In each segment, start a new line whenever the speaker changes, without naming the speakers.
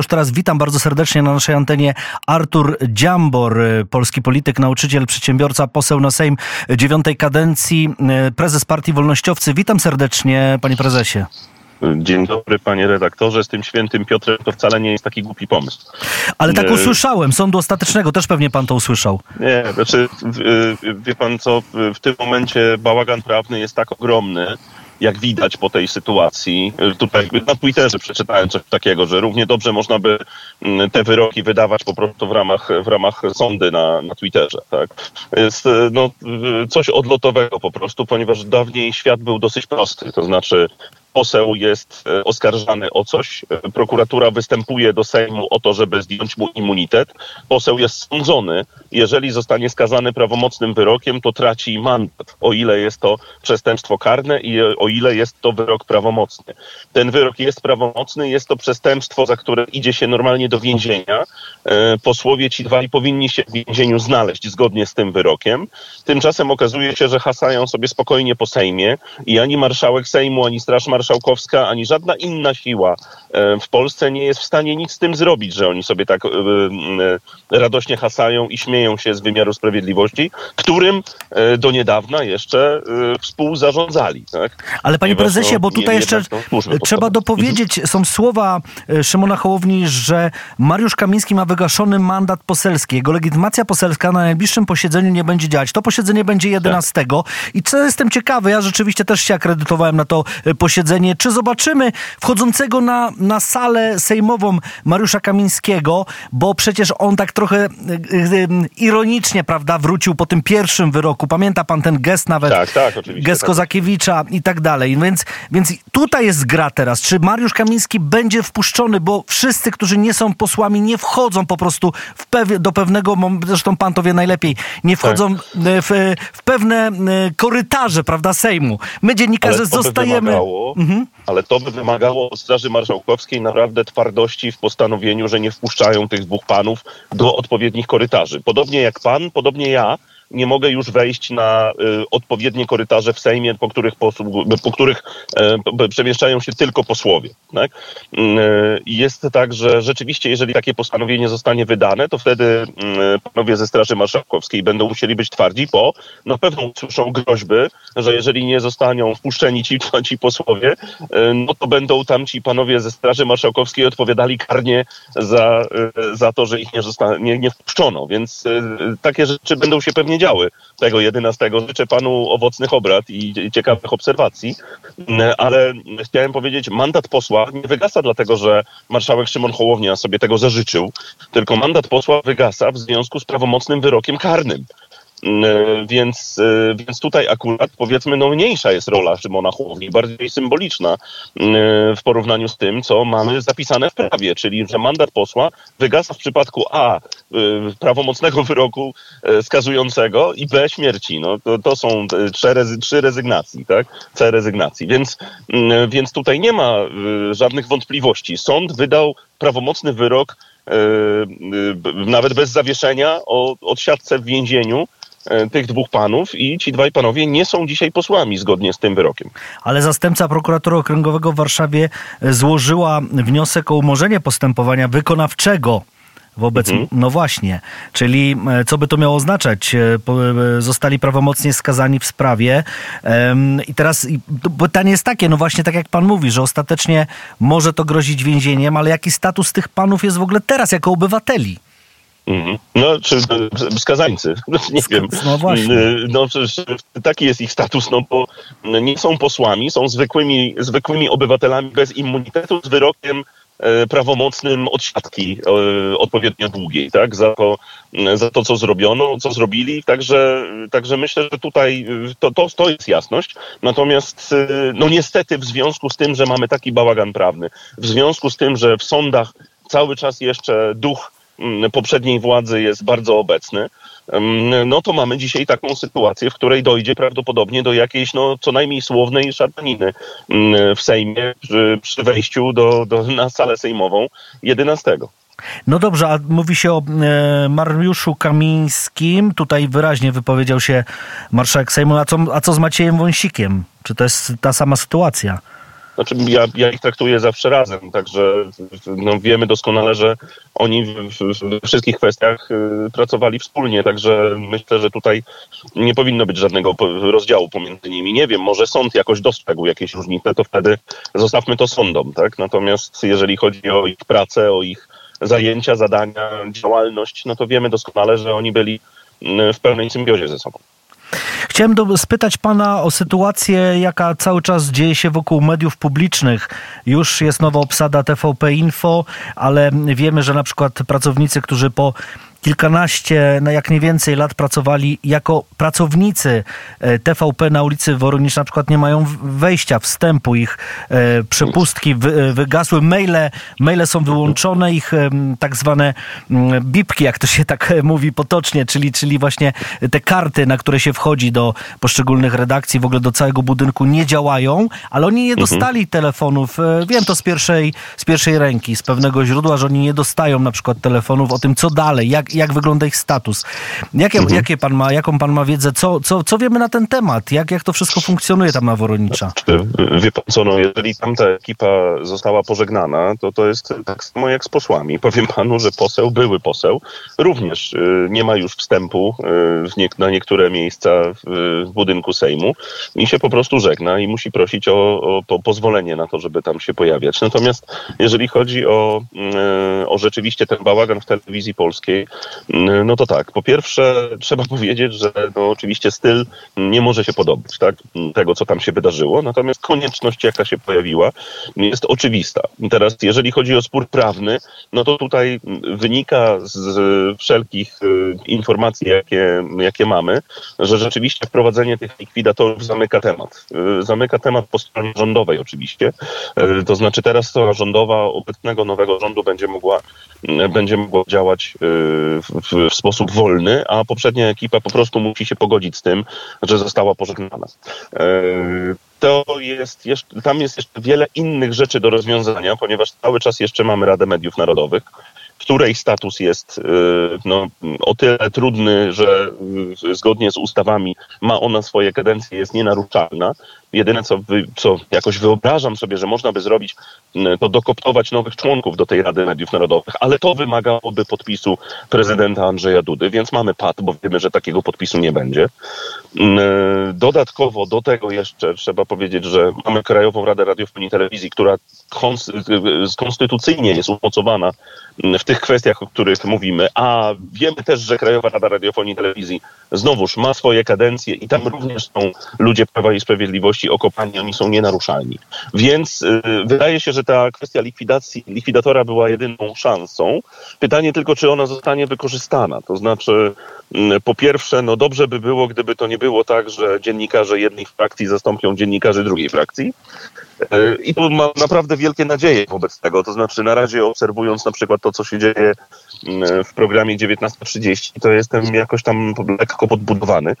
Już teraz witam bardzo serdecznie na naszej antenie Artur Dziambor, polski polityk, nauczyciel, przedsiębiorca, poseł na Sejm dziewiątej kadencji, prezes Partii Wolnościowcy. Witam serdecznie, panie prezesie.
Dzień dobry, panie redaktorze. Z tym świętym Piotrem to wcale nie jest taki głupi pomysł.
Ale tak usłyszałem. Sądu ostatecznego też pewnie pan to usłyszał.
Nie, znaczy, wie pan co, w tym momencie bałagan prawny jest tak ogromny, jak widać po tej sytuacji. Tutaj na Twitterze przeczytałem coś takiego, że równie dobrze można by mm, te wyroki wydawać po prostu w ramach, w ramach sądy na, na Twitterze. Tak? Jest no, coś odlotowego po prostu, ponieważ dawniej świat był dosyć prosty. To znaczy poseł jest e, oskarżany o coś, e, prokuratura występuje do Sejmu o to, żeby zdjąć mu immunitet, poseł jest sądzony, jeżeli zostanie skazany prawomocnym wyrokiem, to traci mandat, o ile jest to przestępstwo karne i o ile jest to wyrok prawomocny. Ten wyrok jest prawomocny, jest to przestępstwo, za które idzie się normalnie do więzienia. E, posłowie ci dwaj powinni się w więzieniu znaleźć zgodnie z tym wyrokiem. Tymczasem okazuje się, że hasają sobie spokojnie po Sejmie i ani marszałek Sejmu, ani Straż Marszałkowska Marszałkowska, ani żadna inna siła e, w Polsce nie jest w stanie nic z tym zrobić, że oni sobie tak e, e, radośnie hasają i śmieją się z wymiaru sprawiedliwości, którym do niedawna jeszcze współzarządzali. Tak?
Ale panie Ponieważ, prezesie, no, bo tutaj jeszcze trzeba dopowiedzieć, są słowa Szymona Hołowni, że Mariusz Kamiński ma wygaszony mandat poselski. Jego legitymacja poselska na najbliższym posiedzeniu nie będzie działać. To posiedzenie będzie 11. Tak. I co jestem ciekawy, ja rzeczywiście też się akredytowałem na to posiedzenie Czy zobaczymy wchodzącego na, na salę sejmową Mariusza Kamińskiego, bo przecież on tak trochę y, y, ironicznie, prawda, wrócił po tym pierwszym wyroku. Pamięta pan ten gest nawet?
Tak, tak, oczywiście.
Gest tak. Kozakiewicza i tak dalej. Więc, więc tutaj jest gra teraz. Czy Mariusz Kamiński będzie wpuszczony, bo wszyscy, którzy nie są posłami, nie wchodzą po prostu pew do pewnego, zresztą pan to wie najlepiej, nie wchodzą tak. w, w, pewne korytarze, prawda, Sejmu. My dziennikarze zostajemy...
Mhm. Ale to by wymagało od Straży Marszałkowskiej naprawdę twardości w postanowieniu, że nie wpuszczają tych dwóch panów do odpowiednich korytarzy. Podobnie jak pan, podobnie ja, nie mogę już wejść na y, odpowiednie korytarze w Sejmie, po których, po których y, przemieszczają się tylko posłowie. Tak? Y, jest tak, że rzeczywiście, jeżeli takie postanowienie zostanie wydane, to wtedy y, panowie ze Straży Marszałkowskiej będą musieli być twardzi, bo na pewno usłyszą groźby, że jeżeli nie zostaną wpuszczeni ci, ci posłowie, y, no to będą tam ci panowie ze Straży Marszałkowskiej odpowiadali karnie za, za to, że ich nie, nie, nie wpuszczono. Więc takie rzeczy będą się pewnie działy tego 11. Życzę panu owocnych obrad i ciekawych obserwacji, ale chciałem powiedzieć, mandat posła nie wygasa dlatego, że marszałek Szymon Hołownia sobie tego zażyczył, tylko mandat posła wygasa w związku z prawomocnym wyrokiem karnym. E, więc, e, więc tutaj akurat powiedzmy no mniejsza jest rola Szymona Hołowni, bardziej symboliczna e, w porównaniu z tym, co mamy zapisane w prawie, czyli że mandat posła wygasa w przypadku A prawomocnego wyroku skazującego i B śmierci. No, to, to są trzy, rezy, trzy rezygnacji, tak? C rezygnacji. Więc, więc tutaj nie ma żadnych wątpliwości. Sąd wydał prawomocny wyrok nawet bez zawieszenia o odsiadce w więzieniu tych dwóch panów i ci dwaj panowie nie są dzisiaj posłami zgodnie z tym wyrokiem.
Ale zastępca prokuratora okręgowego w Warszawie złożyła wniosek o umorzenie postępowania wykonawczego wobec, mhm. no właśnie, czyli e, co by to miało oznaczać? E, zostali prawomocnie skazani w sprawie i teraz pytanie jest takie, no właśnie tak jak pan mówi, że ostatecznie może to grozić więzieniem, ale jaki status tych panów jest w ogóle teraz jako obywateli?
Mhm. No, czy skazańcy, nie wiem.
No właśnie.
No, taki jest ich status, no bo nie są posłami, są zwykłymi, zwykłymi obywatelami bez immunitetu z wyrokiem e, prawomocnym od siatki e, odpowiednio długiej, tak, za to, za to, co zrobiono, co zrobili, także, także myślę, że tutaj to, to, to jest jasność, natomiast e, no niestety w związku z tym, że mamy taki bałagan prawny, w związku z tym, że w sądach cały czas jeszcze duch poprzedniej władzy jest bardzo obecny, mm, no to mamy dzisiaj taką sytuację, w której dojdzie prawdopodobnie do jakiejś no, co najmniej słownej szarpaniny mm, w Sejmie przy, przy wejściu do, do, na salę sejmową 11.
No dobrze, a mówi się o e, Mariuszu Kamińskim. Tutaj wyraźnie wypowiedział się marszałek Sejmu. A co, a co z Maciejem Wąsikiem? Czy to jest ta sama sytuacja?
Znaczy ja, ja ich traktuję zawsze razem, także no, wiemy doskonale, że oni we wszystkich kwestiach y, pracowali wspólnie, także myślę, że tutaj nie powinno być żadnego rozdziału pomiędzy nimi. Nie wiem, może sąd jakoś dostrzegł jakieś różnice, to wtedy zostawmy to sądom, tak? Natomiast jeżeli chodzi o ich pracę, o ich zajęcia, zadania, działalność, no to wiemy doskonale, że oni byli y, w pełnej symbiozie ze sobą.
Chciałem do, spytać pana o sytuację, jaka cały czas dzieje się wokół mediów publicznych. Już jest nowa obsada TVP Info, ale wiemy, że na przykład pracownicy, którzy po kilkanaście, no jak nie więcej lat pracowali jako pracownicy e, TVP na ulicy Woronicz na przykład nie mają wejścia, wstępu, ich e, przepustki e, wygasły, maile, maile są wyłączone, ich tak zwane mm, bipki, jak to się tak mówi potocznie, czyli, czyli właśnie te karty, na które się wchodzi do poszczególnych redakcji, w ogóle do całego budynku nie działają, ale oni nie mhm. dostali telefonów, wiem to z pierwszej, z pierwszej ręki, z pewnego źródła, że oni nie dostają na przykład telefonów o tym, co dalej, jak, jak, wygląda ich status. Jakie, mhm. jakie pan ma, jaką pan ma wiedzę? Co, co, co wiemy na ten temat? Jak, jak to wszystko funkcjonuje tam na Woronicza?
Wie pan co, no, jeżeli tamta ekipa została pożegnana, to to jest tak samo jak z posłami. Powiem panu, że poseł, były poseł, również y, nie ma już wstępu y, nie, na niektóre miejsca w, w, budynku Sejmu i się po prostu żegna i musi prosić o, o, o pozwolenie na to, żeby tam się pojawiać. Natomiast jeżeli chodzi o, y, o rzeczywiście ten bałagan w telewizji polskiej, no to tak, po pierwsze trzeba powiedzieć, że no oczywiście styl nie może się podobać, tak, tego co tam się wydarzyło, natomiast konieczność jaka się pojawiła jest oczywista. Teraz jeżeli chodzi o spór prawny, no to tutaj wynika z wszelkich y, informacji, jakie, jakie mamy, że rzeczywiście wprowadzenie tych likwidatorów zamyka temat. Y, zamyka temat po stronie rządowej oczywiście, y, to znaczy teraz strona rządowa obecnego nowego rządu będzie mogła, będzie mogła działać w, w, sposób wolny, a poprzednia ekipa po prostu musi się pogodzić z tym, że została pożegnana. E, to jest jeszcze, tam jest jeszcze wiele innych rzeczy do rozwiązania, ponieważ cały czas jeszcze mamy Radę Mediów Narodowych, której status jest y, no, o tyle trudny, że y, zgodnie z ustawami ma ona swoje kadencje, jest nienaruszalna. Jedyne, co, wy, co jakoś wyobrażam sobie, że można by zrobić, to dokoptować nowych członków do tej Rady Mediów Narodowych, ale to wymagałoby podpisu prezydenta Andrzeja Dudy, więc mamy pad, bo wiemy, że takiego podpisu nie będzie. Dodatkowo do tego jeszcze trzeba powiedzieć, że mamy Krajową Radę Radiofonii i Telewizji, która konstytucyjnie jest umocowana w tych kwestiach, o których mówimy, a wiemy też, że Krajowa Rada Radiofonii i Telewizji znowuż ma swoje kadencje i tam również są ludzie Prawa i Sprawiedliwości okopani, oni są nienaruszalni. Więc y, wydaje się, że ta kwestia likwidacji, likwidatora była jedyną szansą. Pytanie tylko, czy ona zostanie wykorzystana. To znaczy, y, po pierwsze, no dobrze by było, gdyby to nie było tak, że dziennikarze jednej frakcji zastąpią dziennikarzy drugiej frakcji. Y, I tu mam naprawdę wielkie nadzieje wobec tego. To znaczy, na razie obserwując na przykład to, co się dzieje mm, w programie 19.30, to jestem jakoś tam lekko podbudowany,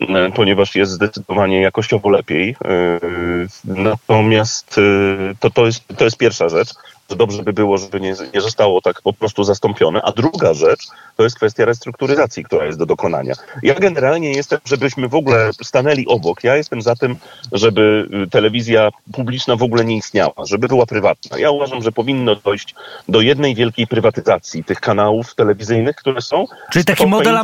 mm, ponieważ jest zdecydowanie jakościowo lepiej. Yy, natomiast yy, to, to, jest, to jest pierwsza rzecz że dobrze by było, żeby nie, nie zostało tak po prostu zastąpione. A druga rzecz to jest kwestia restrukturyzacji, która jest do dokonania. Ja generalnie jestem, żebyśmy w ogóle stanęli obok. Ja jestem za tym, żeby y, telewizja publiczna w ogóle nie istniała, żeby była prywatna. Ja uważam, że powinno dojść do jednej wielkiej prywatyzacji tych kanałów telewizyjnych, które są.
Czyli taki model,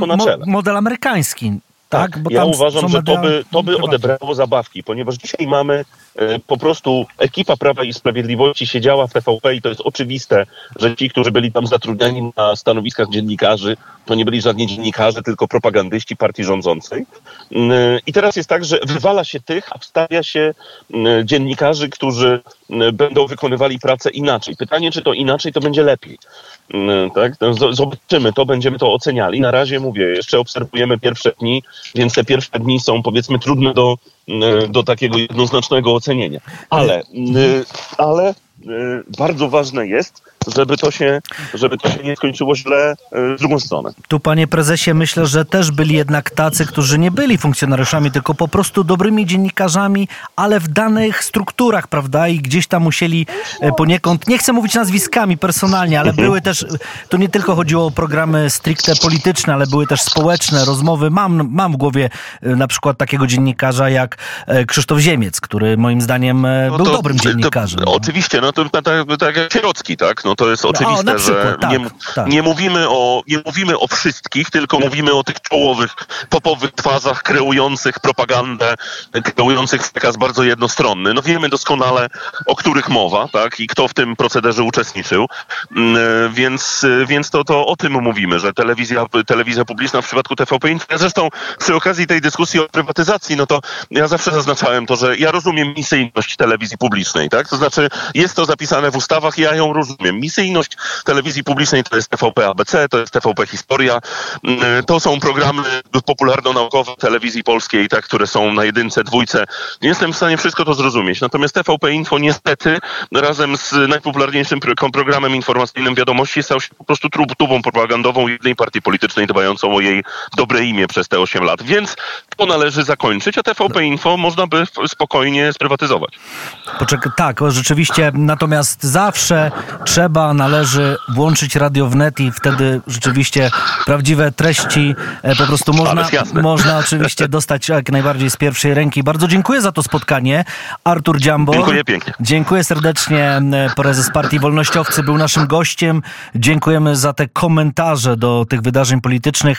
model amerykański. Tak,
tak ja uważam, że to by, to by odebrało zabawki, ponieważ dzisiaj mamy po prostu ekipa Prawa i Sprawiedliwości siedziała w TVP i to jest oczywiste, że ci, którzy byli tam zatrudniani na stanowiskach dziennikarzy, to nie byli żadni dziennikarze, tylko propagandyści partii rządzącej. Mm, I teraz jest tak, że wywala się tych, a wstawia się mm, dziennikarzy, którzy mm, będą wykonywali pracę inaczej. Pytanie, czy to inaczej, to będzie lepiej. Tak? No, zobaczymy to, będziemy to oceniali. Na razie mówię, jeszcze obserwujemy pierwsze dni, więc te pierwsze dni są powiedzmy trudne do, do takiego jednoznacznego ocenienia. Ale, ale bardzo ważne jest, żeby to się, żeby to się nie skończyło źle w drugą stronę.
Tu, panie prezesie, myślę, że też byli jednak tacy, którzy nie byli funkcjonariuszami, tylko po prostu dobrymi dziennikarzami, ale w danych strukturach, prawda? I gdzieś tam musieli poniekąd, nie chcę mówić nazwiskami personalnie, ale były też, to nie tylko chodziło o programy stricte polityczne, ale były też społeczne, rozmowy. Mam, mam w głowie na przykład takiego dziennikarza jak Krzysztof Ziemiec, który moim zdaniem no był to, dobrym dziennikarzem.
To, oczywiście, no to tak, tak jak Sierocki, tak? No to jest oczywiste, o, przykład, że tak, nie, tak. nie, mówimy o, nie mówimy o wszystkich, tylko mówimy o tych czołowych, popowych twarzach kreujących propagandę, kreujących przekaz bardzo jednostronny. No wiemy doskonale, o których mowa, tak? I kto w tym procederze uczestniczył. Mm, więc, więc to, to o tym mówimy, że telewizja, telewizja publiczna w przypadku TVP Info, zresztą przy okazji tej dyskusji o prywatyzacji, no to ja zawsze zaznaczałem to, że ja rozumiem misyjność telewizji publicznej, tak? To znaczy jest to zapisane w ustawach i ja ją rozumiem. Misyjność telewizji publicznej to jest TVP ABC, to jest TVP Historia, mm, to są programy popularno-naukowe telewizji polskiej, tak, które są na jedynce, dwójce. Nie jestem w stanie wszystko to zrozumieć. Natomiast TVP Info niestety razem z najpopularniejszym programem informacyjnym wiadomości stał się po prostu tubą propagandową jednej partii politycznej dbającą o jej dobre imię przez te 8 lat. Więc to należy zakończyć, a TVP Info można by spokojnie sprywatyzować.
Poczekaj, tak, rzeczywiście. Natomiast zawsze trzeba, należy włączyć radio wnet i wtedy rzeczywiście prawdziwe treści e, po prostu można, można oczywiście dostać jak najbardziej z pierwszej ręki. Bardzo dziękuję za to spotkanie. Artur Dziambo.
Dziękuję pięknie.
Dziękuję serdecznie. E, prezes Partii Wolnościowcy był naszym gościem. Dziękujemy za te komentarze do tych wydarzeń politycznych.